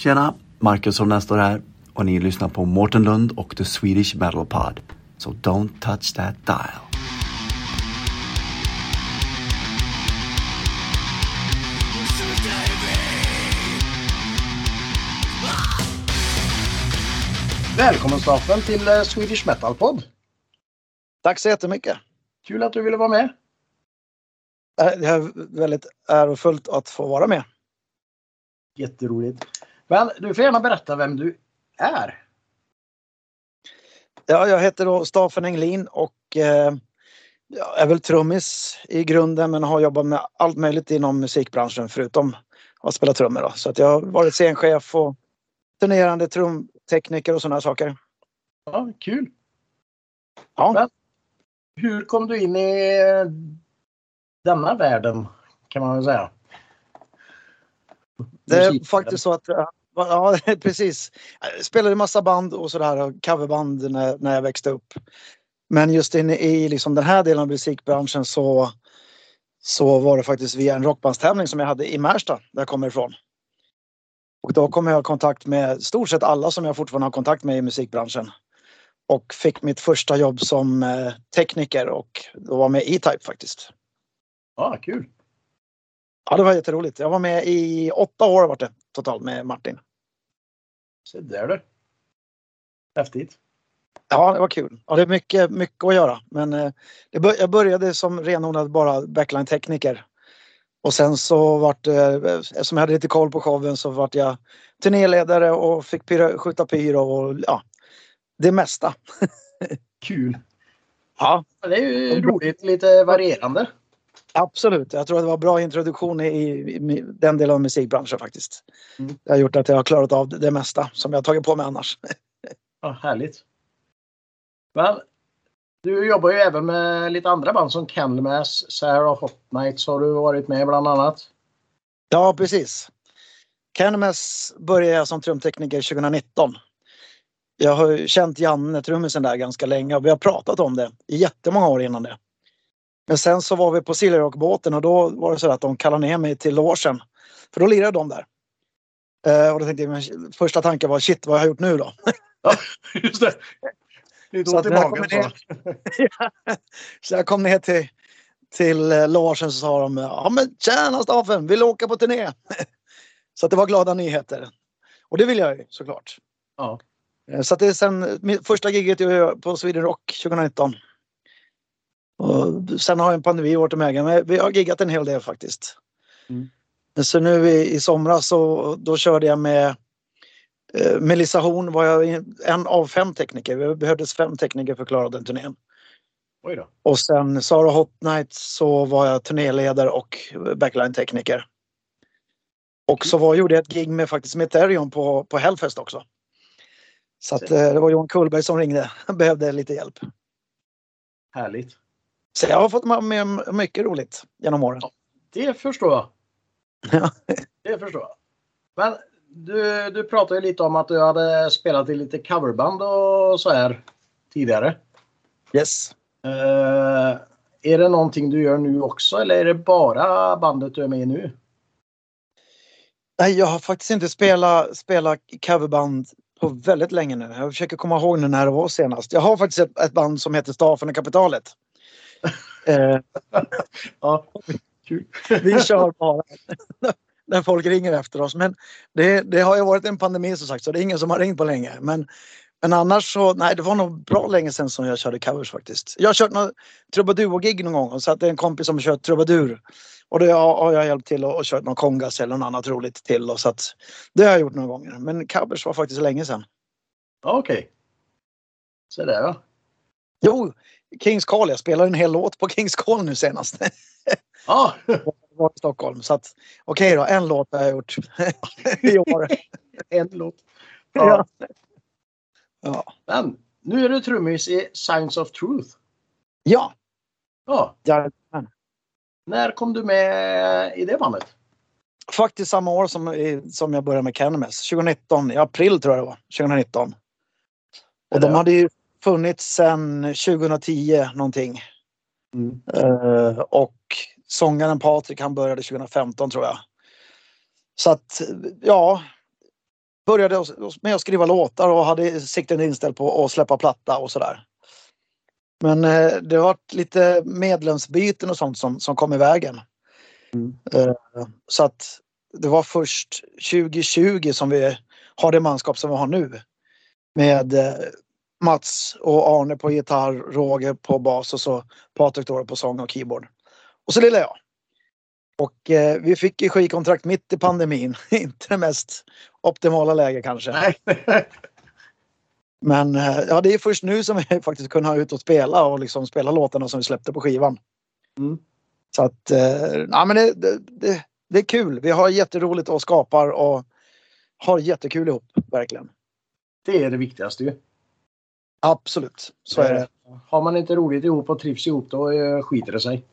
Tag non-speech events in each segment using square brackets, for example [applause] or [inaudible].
Tjena! Marcus Holmén står här och ni lyssnar på Mårten Lund och The Swedish Metal Pod. So don't touch that dial. Välkommen Staffen till eh, Swedish Metal Pod. Tack så jättemycket. Kul att du ville vara med. Eh, Det är väldigt ärofullt att få vara med. Jätteroligt. Men du får gärna berätta vem du är. Ja, jag heter då Staffan Englin och eh, är väl trummis i grunden men har jobbat med allt möjligt inom musikbranschen förutom att spela trummor. Då. Så att jag har varit scenchef och turnerande trumtekniker och sådana saker. Ja, kul. Ja. Men hur kom du in i eh, denna världen kan man väl säga? Det är faktiskt så att eh, Ja, [laughs] precis. Jag spelade massa band och sådär coverband när, när jag växte upp. Men just inne i liksom den här delen av musikbranschen så, så var det faktiskt via en rockbandstävling som jag hade i Märsta, där jag kommer ifrån. Och då kom jag i kontakt med stort sett alla som jag fortfarande har kontakt med i musikbranschen. Och fick mitt första jobb som eh, tekniker och då var med E-Type faktiskt. Ja, kul. Ja, det var jätteroligt. Jag var med i åtta år vart det totalt med Martin. Se där du. Häftigt. Ja, det var kul. Ja, det är mycket, mycket att göra. Men eh, bör, jag började som renodlad bara backline-tekniker. Och sen så vart det, eh, eftersom jag hade lite koll på showen så vart jag turnéledare och fick pyra, skjuta pyro och ja, det mesta. [laughs] Kul. Ja, Det är ju roligt, lite varierande. Absolut. Jag tror att det var bra introduktion i, i, den delen av musikbranschen faktiskt. Mm. Det har gjort att jag har klarat av det, mesta som jag tagit på mig annars. Ja, härligt. Men du jobbar ju även med lite andra band som Candlemass, Sarah Hot Nights har du varit med bland annat. Ja, precis. Candlemass började jag som trumtekniker 2019. Jag har känt Janne, trummisen där, ganska länge och vi har pratat om det i jättemånga år innan det. Men sen så var vi på Silverrock-båten och då var det så att de kallade ner mig till logen. För då lirade de där. Eh, och då tänkte jag, men första tanken var shit, vad har jag gjort nu då? [laughs] Ja, just det. Lite Så ont i magen. kommer så. [laughs] så jag kom ner till, till eh, logen så sa de, ja men tjena Staffen, vill åka på turné? [laughs] så det var glada nyheter. Och det vill jag ju såklart. Ja. Eh, Så det är sen första giget på Sweden Rock 2019. Och sen har en pandemi varit med men vi har giggat en hel del faktiskt. Mm. Så nu i, i somras så då körde jag med eh, Melissa Horn var jag en av fem tekniker. Vi behövdes fem tekniker för att klara den turnén. Och sen Sara Hot Night så var jag turnéledare och backline-tekniker. Och så var, gjorde jag ett gig med faktiskt Ethereum på, på Hellfest också. Så att, eh, det var Johan Kullberg som ringde. Han [laughs] behövde lite hjälp. Härligt. Så jag har fått med mig mycket roligt genom åren. Det förstår jag. Ja. [laughs] Det förstår jag. Men du, du pratade lite om att du hade spelat i lite coverband och så här tidigare. Yes. Eh, är det någonting du gör nu också eller är det bara bandet du är med i nu? Nej, jag har faktiskt inte spelat, spelat coverband på väldigt länge nu. Jag försöker komma ihåg när det var senast. Jag har faktiskt ett, ett band som heter Stafen och kapitalet. Eh, [laughs] Ja, kul. vi kör bara när folk ringer efter oss. Men det, det har ju varit en pandemi som sagt så det är ingen som har ringt på länge. Men, men annars så, nej det var nog bra länge sedan som jag körde covers faktiskt. Jag har kört några trubadur-gig någon gång och så att det är en kompis som har kört trubadur. Och det har, jag hjälpt till och, och kört någon kongas eller något annat roligt till. Och så att, det har jag gjort några gånger. Men covers var faktiskt länge sedan. Ja, Okej. Så där ja. Jo, Kings Call. Jag spelade en hel låt på Kings Call nu senast. Ja, [laughs] var i Stockholm. Så att okej då, en låt har jag gjort [laughs] i år. [laughs] en låt. Ja. Ja. Ja. Men nu är du trummis i Signs of Truth. Ja. Ja, Jajamän. när kom du med i det bandet? Faktiskt samma år som, som jag började med Cannabis. 2019, i april tror jag det var. 2019. Och de Ja. hade ju funnits sedan 2010 någonting. Mm. Eh, och sångaren Patrik han började 2015 tror jag. Så att ja. började med att skriva låtar och hade siktet inställt på att släppa platta och sådär. Men eh, det har varit lite medlemsbyten och sånt som, som kom i vägen. Mm. Eh, så att det var först 2020 som vi har det manskap som vi har nu. Med Mats och Arne på gitarr, Roger på bas och så Patrik då på sång och keyboard. Och så lilla jag. Och eh, vi fick ju skivkontrakt mitt i pandemin. [laughs] Inte det mest optimala läge kanske. Nej. [laughs] Men eh, ja, det är först nu som vi [laughs] faktiskt kunnat ut och spela och liksom spela låtarna som vi släppte på skivan. Mm. Så att, eh, ja men det, det, det, det är kul. Vi har jätteroligt och skapar och har jättekul ihop, verkligen. Det är det viktigaste ju. Absolut, så är det. Har man inte roligt ihop och trivs ihop då eh, skiter det sig.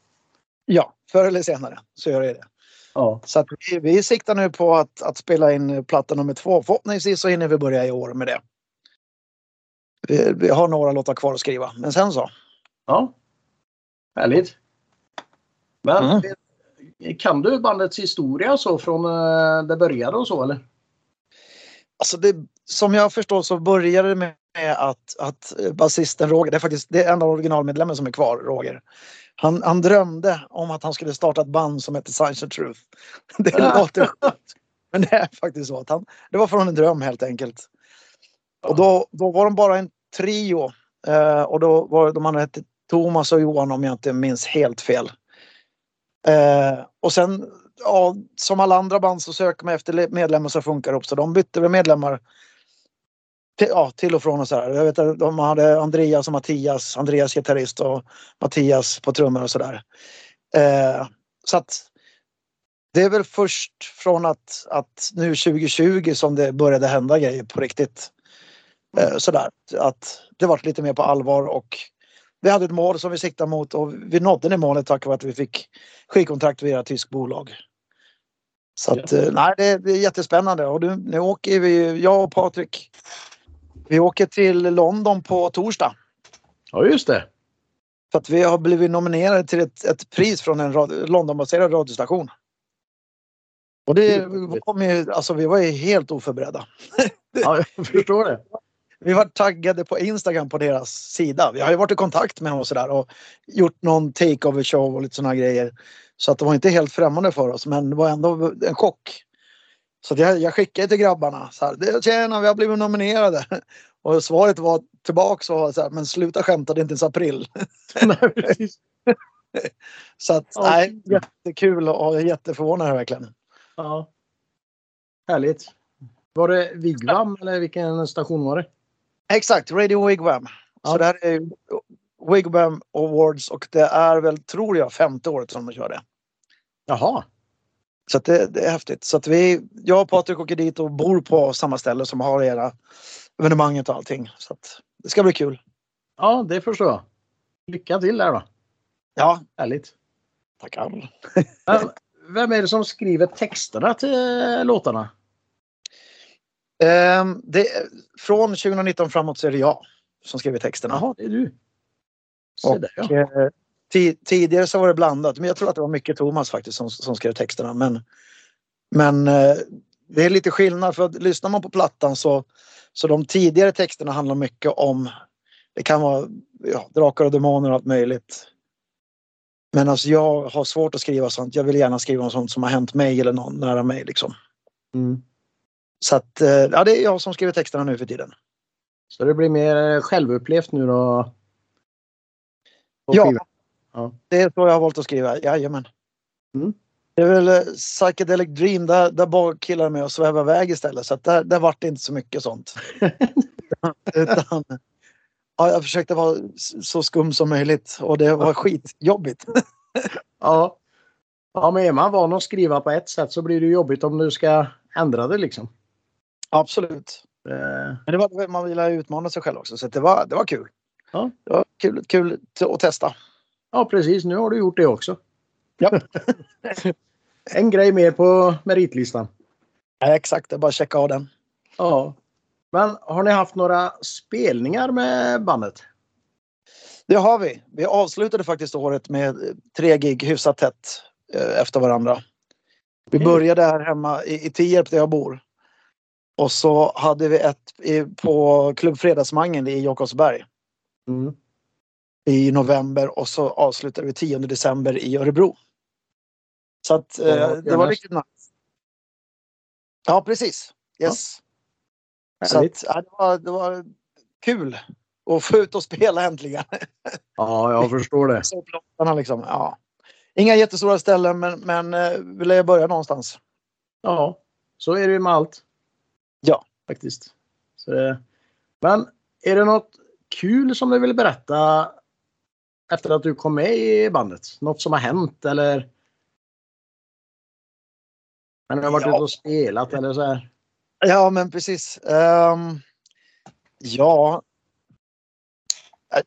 Ja, förr eller senare så gör det det. Ja. Så vi, vi siktar nu på att, att spela in platta nummer två. Förhoppningsvis så hinner vi börja i år med det. Vi, vi har några låtar kvar att skriva, men sen så. Ja. Härligt. Men Mm. kan du bandets historia så från eh, det började och så eller? Alltså det, som jag förstår så började det med att, att basisten Roger, det är faktiskt det är en av originalmedlemmen som är kvar, Roger. Han, han drömde om att han skulle starta ett band som heter Science and Truth. [laughs] Det Ah. låter sjukt. Men det är faktiskt så att han, det var från en dröm helt enkelt. Och då, då var de bara en trio. Eh, och då var de andra hette Thomas och Johan om jag inte minns helt fel. Eh, och sen, ja, som alla andra band så söker man efter medlemmar som funkar upp. Så de bytte väl medlemmar till, ja, till och från och så här. Jag vet att de hade Andreas och Mattias, Andreas gitarrist och Mattias på trummor och sådär. Eh, så att det är väl först från att, att nu 2020 som det började hända grejer på riktigt. Eh, sådär. Att det vart lite mer på allvar och vi hade ett mål som vi siktade mot och vi nådde det målet tack vare att vi fick skivkontrakt via ett tyskt bolag. Så att, eh, nej, det, det är jättespännande och nu, nu åker vi, jag och Patrik, vi åker till London på torsdag. Ja just det. För att vi har blivit nominerade till ett, ett pris från en rad, Londonbaserad radiostation. Och det kom ju, alltså vi var ju helt oförberedda. Ja, jag förstår det. [laughs] Vi var taggade på Instagram på deras sida. Vi har ju varit i kontakt med dem och sådär och gjort någon takeover show och lite sådana grejer. Så att det var inte helt främmande för oss men det var ändå en chock. Så jag, jag skickade till grabbarna så här, "Det- tjena vi har blivit nominerade. [laughs] Och svaret var tillbaks var så här, men sluta skämta det är inte ens april. [laughs] [laughs] Nej. Så att Ja. nej, jättekul och jätteförvånad verkligen. Ja. Härligt. Var det Vigvam eller vilken station var det? Exakt, Radio Wigwam. Så Ja. det här är Wigwam Awards och det är väl, tror jag, femte året som de kör det. Jaha. Så det, det är häftigt. Så vi, jag och Patrik åker dit och bor på samma ställe som har era evenemanget och allting. Så det ska bli kul. Ja, det förstår jag. Lycka till där då. Ja, Härligt. tackar. Vem är det som skriver texterna till låtarna? Ehm, det, från 2019 framåt så är det jag som skriver texterna. Jaha, det är du. Och, där ja. eh, ti- tidigare så var det blandat. Men jag tror att det var mycket Thomas faktiskt som, som skrev texterna. Men, men eh, det är lite skillnad för att lyssnar man på plattan så, så de tidigare texterna handlar mycket om det kan vara ja, drakar och demoner och allt möjligt. Men alltså jag har svårt att skriva sånt. Jag vill gärna skriva om sånt som har hänt mig eller någon nära mig liksom. Mm. Så att eh, ja, det är jag som skriver texterna nu för tiden. Så det blir mer eh, självupplevt nu då? Ja. Ja. Det är så jag har valt att skriva. Jajamän. Mm. Det är väl eh, Psychedelic Dream. Där, där bara killar med och svävar iväg istället. Så att där, där vart det inte så mycket sånt. [laughs] Utan, ja, jag försökte vara så skum som möjligt och det var skitjobbigt. [laughs] ja. Ja, men är man van att skriva på ett sätt så blir det jobbigt om du ska ändra det liksom. Absolut. Eh, Men det var, man ville utmana sig själv också så det, var, det var kul. Ja. Det var kul, kul att testa. Ja, precis. Nu har du gjort det också. Ja. [laughs] en grej mer på meritlistan. Ja, exakt, det är bara att checka av den. Ja. Men har ni haft några spelningar med bandet? Det har vi. Vi avslutade faktiskt året med tre gig hyfsat tätt eh, efter varandra. Vi Okej. började här hemma i, i Tierp där jag bor. Och så hade vi ett på Klubb Fredagsmangen i Jakobsberg Mm. i november och så avslutade vi 10 december i Örebro. Så att eh, Ja, det var riktigt nice. Ja, precis. Yes. Så Härligt. att, ja, det, var, det var kul att få ut och spela äntligen. Ja, jag förstår det. Så liksom, ja. Inga jättestora ställen men, men eh, vi lär börja någonstans. Ja, så är det ju med allt. Ja. Faktiskt. Så det... Men är det något kul som du vill berätta efter att du kom med i bandet? Något som har hänt eller? När du har varit Ja. ute och spelat eller så här? Ja, men precis. Ehm, ja.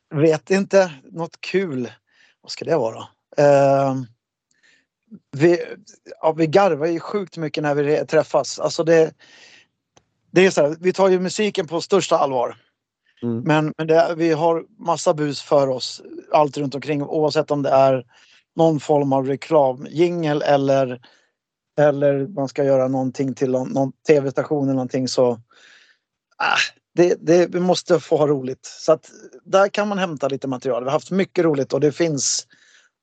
Jag vet inte. Något kul. Vad ska det vara? Ehm, vi, ja, vi garvar ju sjukt mycket när vi träffas. Alltså det, det är så här, vi tar ju musiken på största allvar. Mm. Men, men det, vi har massa bus för oss. Allt runt omkring oavsett om det är någon form av reklam, jingel eller eller man ska göra någonting till någon, någon tv-station eller någonting så ah, det, det, vi måste få ha roligt. Så att där kan man hämta lite material. Vi har haft mycket roligt och det finns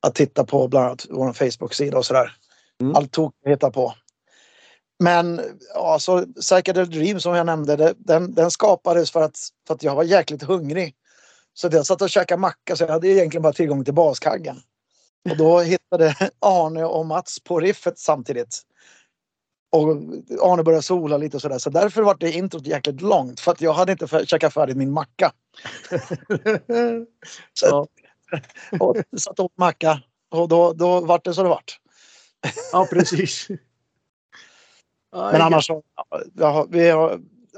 att titta på bland annat vår Facebook-sida och sådär. Mm. Allt tok att hitta på. Men ja, så Psychedelic Dream som jag nämnde, det, den, den skapades för att, för att jag var jäkligt hungrig. Så jag satt och käkade macka så jag hade egentligen bara tillgång till baskaggen. Och då hittade Arne och Mats på riffet samtidigt. Och Arne började sola lite och sådär. Så därför var det introt jäkligt långt. För att jag hade inte käkat färdigt min macka. [laughs] Så Ja. och satt åt macka. Och då, då vart det så det vart. ja, precis. Ja, Men annars så, ja, vi har, vi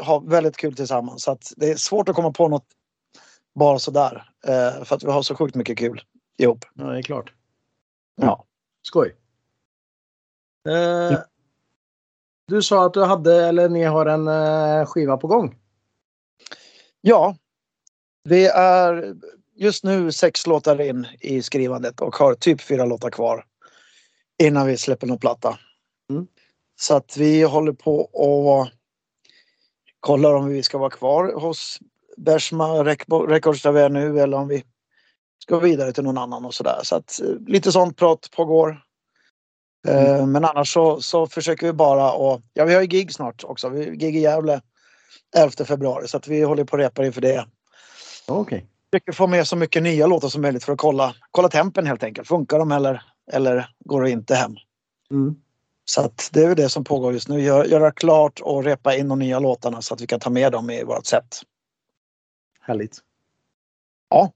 har, väldigt kul tillsammans. Så att det är svårt att komma på något bara sådär. Eh, för att vi har så sjukt mycket kul ihop. Ja, det är klart. Ja. Skoj. Eh, du sa att du hade, eller ni har en eh, skiva på gång. Ja. Vi är just nu sex låtar in i skrivandet och har typ fyra låtar kvar. Innan vi släpper någon platta. Mm. Så att vi håller på och kollar om vi ska vara kvar hos Bersma Rec- Records där vi är nu eller om vi ska vidare till någon annan och sådär. Så att eh, lite sånt prat pågår. Eh, Men annars så, så försöker vi bara och ja vi har ju gig snart också. Vi gig i Gävle 11 februari så att vi håller på och repar inför det. Okej. Försöker få med så mycket nya låtar som möjligt för att kolla, kolla tempen helt enkelt. Funkar de eller, eller går det inte hem? Mm. Så att det är det som pågår just nu. Gör, göra klart och repa in de nya låtarna så att vi kan ta med dem i vårt set. Härligt. Ja.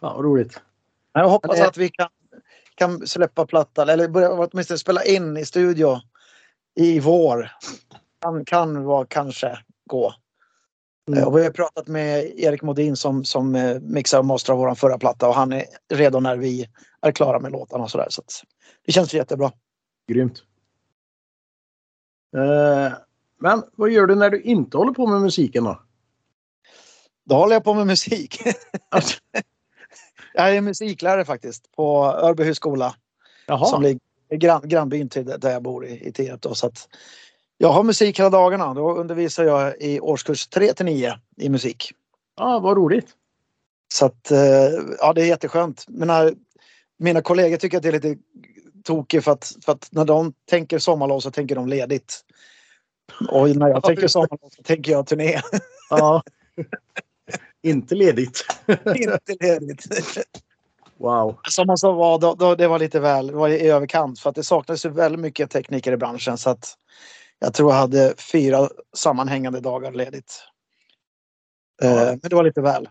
Fan vad roligt. Jag hoppas att vi kan, kan släppa plattan eller börja åtminstone spela in i studio i vår. Kan, kan vara kanske gå. Mm. Och vi har pratat med Erik Modin som, som eh, mixar och masterar vår förra platta och han är redo när vi är klara med låtarna och sådär. Så det känns jättebra. Grymt. Eh, men vad gör du när du inte håller på med musiken då? Då håller jag på med musik. Alltså, [laughs] jag är musiklärare faktiskt på Örbyhus skola som jaha. ligger i grann, grannbyn till där jag bor i, i Tierp. då. Så att jag har musik hela dagarna. Då undervisar jag i årskurs 3 till 9 i musik. Ja, vad roligt. Så att eh, ja, det är jätteskönt. Mina, mina kollegor tycker att det är lite tokigt för att, för att när de tänker sommarlov så tänker de ledigt. Och när jag Ja, tänker sommarlov så tänker jag turné. [laughs] Ja. inte ledigt. [laughs] Inte ledigt. Wow. Som man sa var, då, då, det var lite väl det var i överkant för att det saknades ju väldigt mycket tekniker i branschen så att jag tror jag hade fyra sammanhängande dagar ledigt. Eh, Ja. men det var lite väl.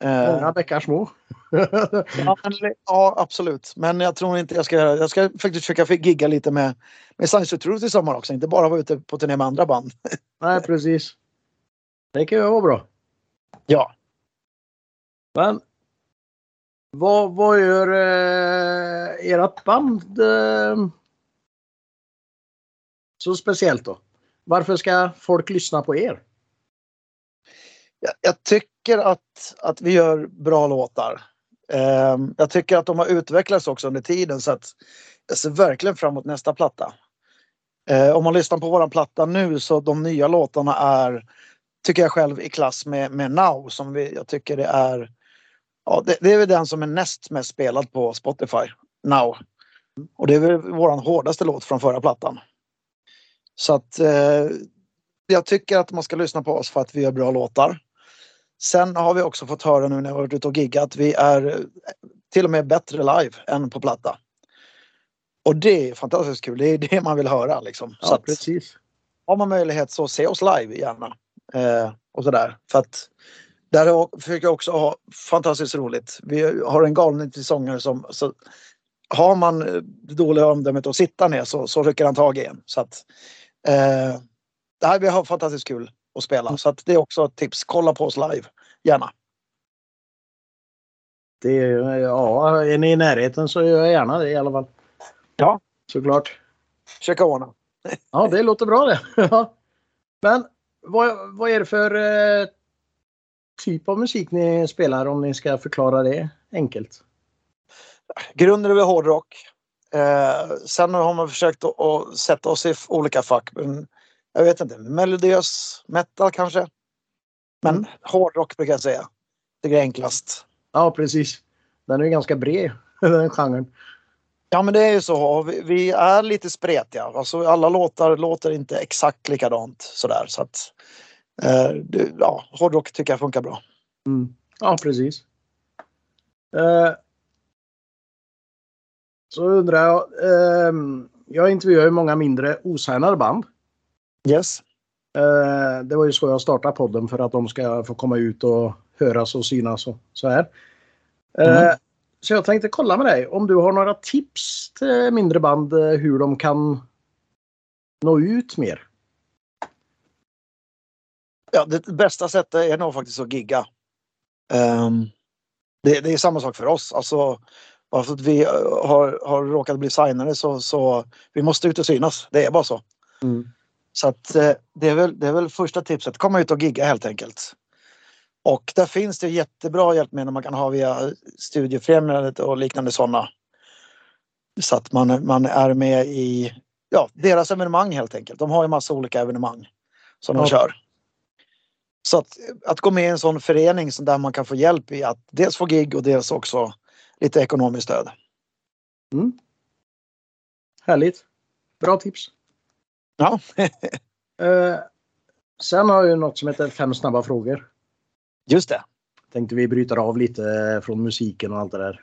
Eh, Många bäckar små. [laughs] ja, men, ja, absolut. Men jag tror inte jag ska göra Jag ska faktiskt försöka gigga lite med, med Science of Truth i sommar också. Inte bara vara ute på turné med andra band. [laughs] Nej, precis. Det kan ju vara bra. Ja. Men vad, vad gör eh, ert band eh, så speciellt då? Varför ska folk lyssna på er? Jag, jag tycker att, att vi gör bra låtar. Eh, jag tycker att de har utvecklats också under tiden så att jag ser verkligen fram emot nästa platta. Eh, om man lyssnar på våran platta nu så de nya låtarna är, tycker jag själv, i klass med, med Now som vi, jag tycker det är Ja, det, det är väl den som är näst mest spelad på Spotify. Now. Och det är väl våran hårdaste låt från förra plattan. Så att eh, jag tycker att man ska lyssna på oss för att vi gör bra låtar. Sen har vi också fått höra nu när vi varit ute och giggat att vi är eh, till och med bättre live än på platta. Och det är fantastiskt kul. Det är det man vill höra liksom. Ja, så precis. har man möjlighet så se oss live gärna. Eh, och sådär. För att där försöker jag också ha fantastiskt roligt. Vi har en galen sångare som så har man eh, det dåliga omdömet att sitta ner så, så rycker han tag i en. Så att, eh, nej, vi har fantastiskt kul att spela. Så att det är också ett tips. Kolla på oss live. Gärna. Det, ja, är ni i närheten så gör jag gärna det i alla fall. Ja. Såklart. Försöka ordna. [laughs] Ja, det låter bra det. [laughs] Men vad, vad är det för eh, typ av musik ni spelar om ni ska förklara det enkelt? Grunden är väl hårdrock. Eh, sen har man försökt att, att sätta oss i olika fack. Men jag vet inte, melodiös metal kanske. Men Mm. hårdrock brukar jag säga. Det är enklast. Ja, precis. Den är ju ganska bred, [laughs] den genren. Ja men det är ju så. Vi, vi är lite spretiga. Alltså, alla låtar låter inte exakt likadant sådär. Så att, eh, det, ja, hårdrock tycker jag funkar bra. Mm. Ja, precis. Eh, så undrar jag. ehm, jag intervjuar ju många mindreosignade band. Yes. Eh, det var ju så jag startade podden för att de ska få komma ut och höras och synas och så här. Eh, Mm. Så jag tänkte kolla med dig om du har några tips till mindre band eh, hur de kan nå ut mer. Ja, det bästa sättet är nog faktiskt att gigga. Ehm, det, det är samma sak för oss. Alltså, bara för att vi har, har råkat bli signade så, så vi måste ut och synas. Det är bara så. Så att, eh, det, är väl, det är väl första tipset. Komma ut och gigga helt enkelt. Och där finns det jättebra hjälpmedel man kan ha via Studiefrämjandet och liknande sådana. Så att man, man är med i ja, deras evenemang helt enkelt. De har ju massa olika evenemang som de Ja. kör. Så att, att gå med i en sån förening som där man kan få hjälp i att dels få gig och dels också lite ekonomiskt stöd. Mm. Härligt. Bra tips. Ja, [laughs] Eh, sen har jag något som heter fem snabba frågor. just det. Tänkte vi bryter av lite från musiken och allt det där.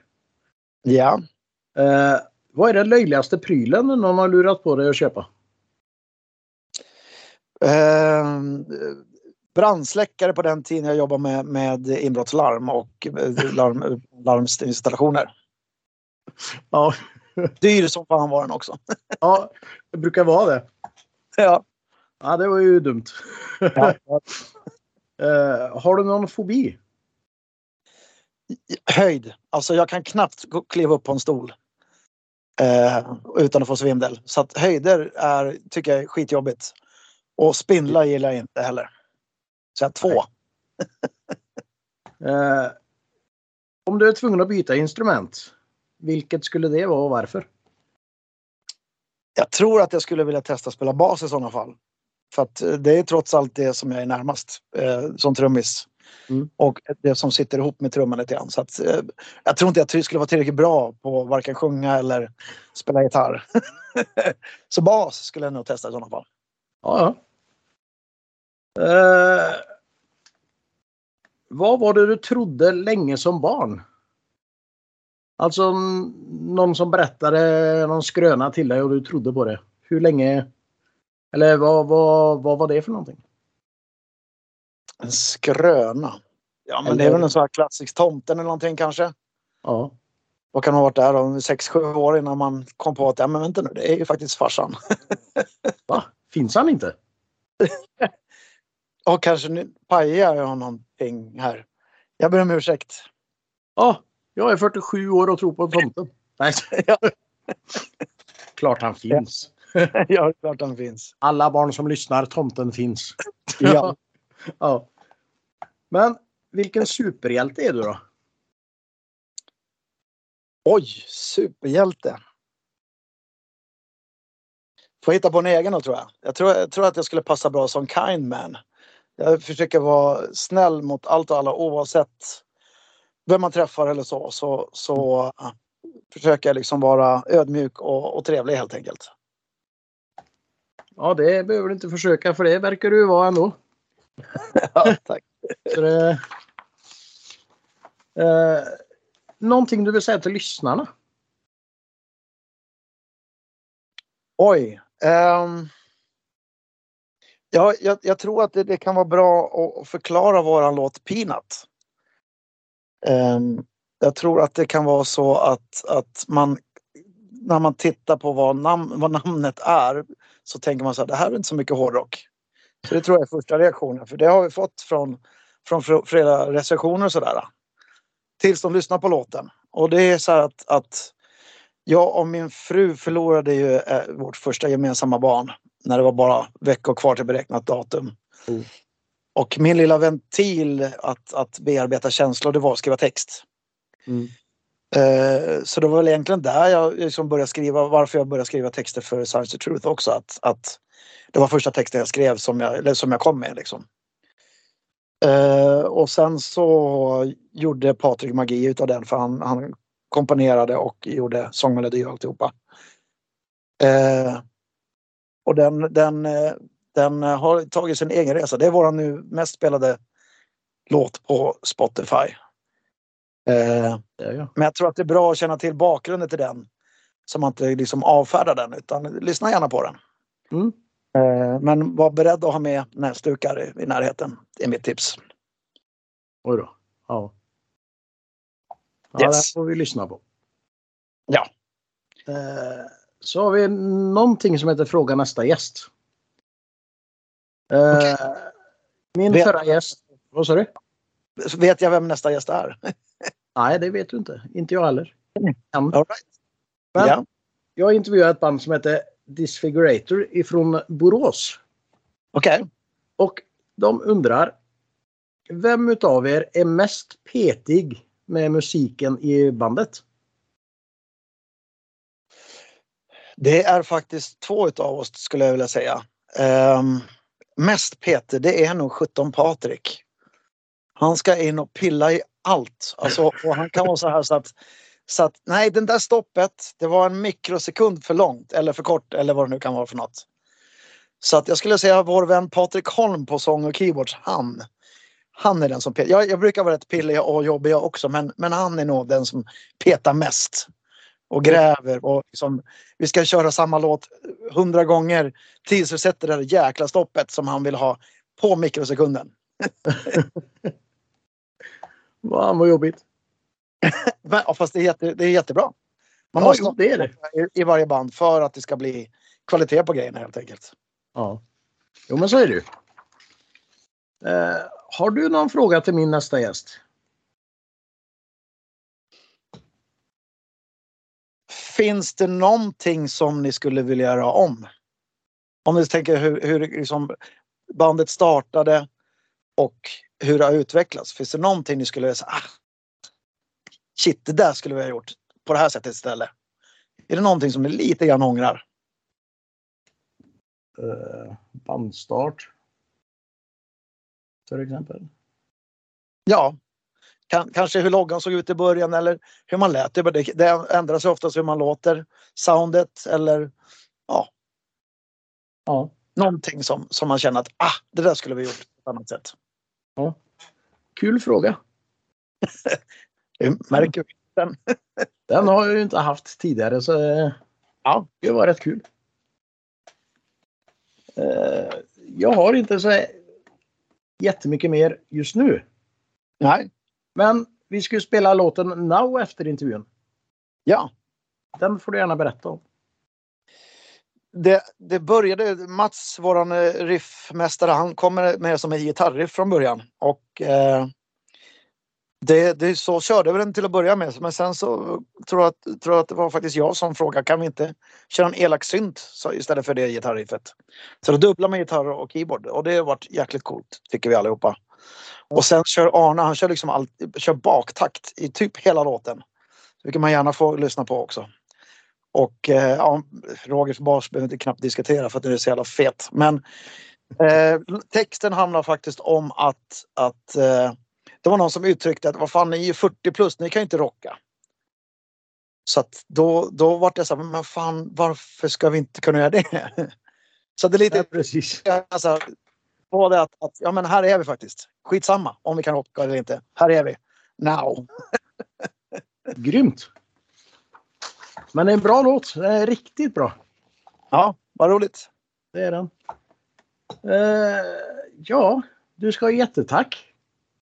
Ja. Eh, vad är den löjligaste prylen någon har lurat på dig att köpa? Eh, brandsläckare på den tiden jag jobbade med, med inbrottslarm och eh, larm, [laughs] larminstallationer. Ja, Dyr som fan var den också. ja det brukar vara det. [laughs] Ja. Ja, det var ju dumt. Ja. [laughs] Eh, har du någon fobi? Höjd. Alltså jag kan knappt kliva upp på en stol. Eh, utan att få svindel. Så att höjder är, tycker jag är skitjobbigt. Och spindlar gillar jag inte heller. Så jag två. [laughs] Eh, om du är tvungen att byta instrument, vilket skulle det vara och varför? Jag tror att jag skulle vilja testa spela bas i sådana fall. För att eh, det är trots allt det som jag är närmast eh, som trummis. Mm. Och det som sitter ihop med trumman lite grann. Så att, eh, jag tror inte jag skulle vara tillräckligt bra på varken sjunga eller spela gitarr. [laughs] så bas skulle jag nog testa i sådana fall. Ja, ja. Eh, vad var det du trodde länge som barn? Alltså någon som berättade någon skröna till dig och du trodde på det. Hur länge? Eller vad, vad, vad var det för någonting? En skröna. Ja men det är väl en sån här klassisk tomten eller någonting kanske. Ja. Vad kan ha varit där om 6-7 år innan man kom på att ja men vänta nu det är ju faktiskt farsan. [laughs] Va? Finns han inte? Och kanske nu pajar jag någonting här. Jag ber om ursäkt. Ja, jag är 47 år och tror på tomten. [laughs] Nej. Ja. Klart han finns. [laughs] ja, klart han finns. Alla barn som lyssnar, tomten finns. [laughs] Ja. ja. Men vilken superhjälte är du då? Oj, superhjälte. Får hitta på en egen då tror jag. Jag tror, jag tror att jag skulle passa bra som kind man. Jag försöker vara snäll mot allt och alla oavsett vem man träffar eller så. Så, så uh, försöker jag liksom vara ödmjuk och, och trevlig helt enkelt. Ja, det behöver du inte försöka för det verkar du vara ändå. [laughs] ja, tack. Så det, eh, någonting du vill säga till lyssnarna? Oj. Um, ja, jag, jag, tror att det, det, kan vara bra att förklara våran låt Peanut. Ehm, jag tror att det kan vara så att, att man när man tittar på vad, nam vad namnet är så tänker man så här, det här är inte så mycket hårdrock. Så det tror jag är första reaktionen, för det har vi fått från, från flera recensioner och sådär. Tills de lyssnar på låten. Och det är så här att, att jag och min fru förlorade ju eh, vårt första gemensamma barn när det var bara veckor kvar till beräknat datum. Mm. Och min lilla ventil att, att bearbeta känslor det var att skriva text. Mm. Eh, så det var väl egentligen där jag liksom började skriva, varför jag började skriva texter för Science the Truth också. Att, att det var första texten jag skrev som jag, eller som jag kom med. Liksom. Uh, och sen så gjorde Patrik magi utav den för han, han komponerade och gjorde sångmelodi och alltihopa. Uh, och den, den, den har tagit sin egen resa. Det är vår nu mest spelade låt på Spotify. Ja, ja. Men jag tror att det är bra att känna till bakgrunden till den. Så man inte liksom avfärdar den utan lyssna gärna på den. Mm. Eh, men var beredd att ha med näsdukar i närheten. Det är mitt tips. Oj då. Ja. Ja, yes. det får vi lyssna på. Ja. Eh, så har vi någonting som heter Fråga nästa gäst. Eh, okay. Min vet, förra gäst. Vad sa du? Vet jag vem nästa gäst är? [laughs] Nej, det vet du inte. Inte jag heller. Mm. All right. Men yeah. jag intervjuade ett band som heter Disfigurator ifrån Borås. Okej. Okay. Och de undrar. Vem utav er är mest petig med musiken i bandet? Det är faktiskt två utav oss skulle jag vilja säga. Um, mest Peter, det är nog 17 Patrik. Han ska in och pilla i allt. Alltså, och han kan vara så här så att så att nej, den där stoppet, det var en mikrosekund för långt eller för kort eller vad det nu kan vara för något. Så att jag skulle säga vår vän Patrik Holm på sång och keyboards, han. Han är den som petar. Jag, jag brukar vara rätt pillig och jobbig jag också men, men han är nog den som petar mest. Och gräver och liksom, vi ska köra samma låt hundra gånger tills vi sätter det där jäkla stoppet som han vill ha på mikrosekunden. [laughs] Vad jobbigt. [laughs] ja, fast det är, jätte, det är jättebra. Man ja, måste jo, det är det. I, I varje band för att det ska bli kvalitet på grejerna helt enkelt. Ja, jo men så är det ju. Eh, har du någon fråga till min nästa gäst? Finns det någonting som ni skulle vilja göra om? Om ni tänker hur, hur liksom bandet startade och hur det har utvecklats. Finns det någonting ni skulle säga, ah, shit, det där skulle vi ha gjort på det här sättet istället. Är det någonting som ni lite grann ångrar? Uh, bandstart. För exempel. Ja. Kan, kanske hur loggan såg ut i början eller hur man lät. Det, det ändrar sig oftast hur man låter. Soundet eller ja. Ja. Någonting som, som man känner att ah, det där skulle vi gjort på ett annat sätt. Ja. Kul fråga. [laughs] Märker den. [laughs] den har jag ju inte haft tidigare så ja, det var rätt kul. Eh, jag har inte så jättemycket mer just nu. Nej. Men vi ska ju spela låten Now efter intervjun. Ja. Den får du gärna berätta om. Det, det började, Mats, våran eh, riffmästare, han kommer med som en gitarriff från början. Och eh, det, det så körde vi den till att börja med men sen så tror jag, att, tror jag att det var faktiskt jag som frågade kan vi inte köra en elak synt istället för det gitarriffet. Så då dubblar man gitarr och keyboard och det har varit jäkligt coolt tycker vi allihopa. Och sen kör Arne, han kör liksom all, kör baktakt i typ hela låten. Kan man gärna få lyssna på också. Och eh, ja, Rogers bas behöver inte knappt diskutera för att den är så jävla fet. Men eh, texten handlar faktiskt om att, att eh, det var någon som uttryckte att vad fan ni är ju 40 plus, ni kan ju inte rocka. Så att då, då var det så här, men fan varför ska vi inte kunna göra det? [laughs] Så det är lite Ja, precis. alltså, både att, att ja men här är vi faktiskt. Skitsamma om vi kan rocka eller inte. Här är vi. Now. [laughs] Grymt. Men det är en bra låt. Det är riktigt bra. Ja, vad roligt. Det är den. Eh, ja, du ska ha jättetack.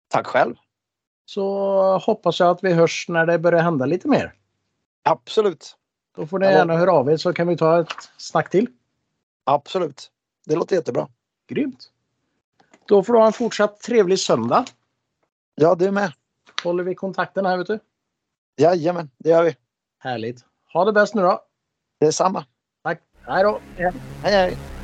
Tack själv. Så hoppas jag att vi hörs när det börjar hända lite mer. Absolut. Då får ni Ja. gärna höra av er så kan vi ta ett snack till. Absolut. Det låter jättebra. Grymt. Då får du ha en fortsatt trevlig söndag. Ja, du med. Håller vi kontakten här vet du. Jajamän, det gör vi. Härligt. Ha det bäst nu då. Det är samma. Tack. Hej då. Hej hej.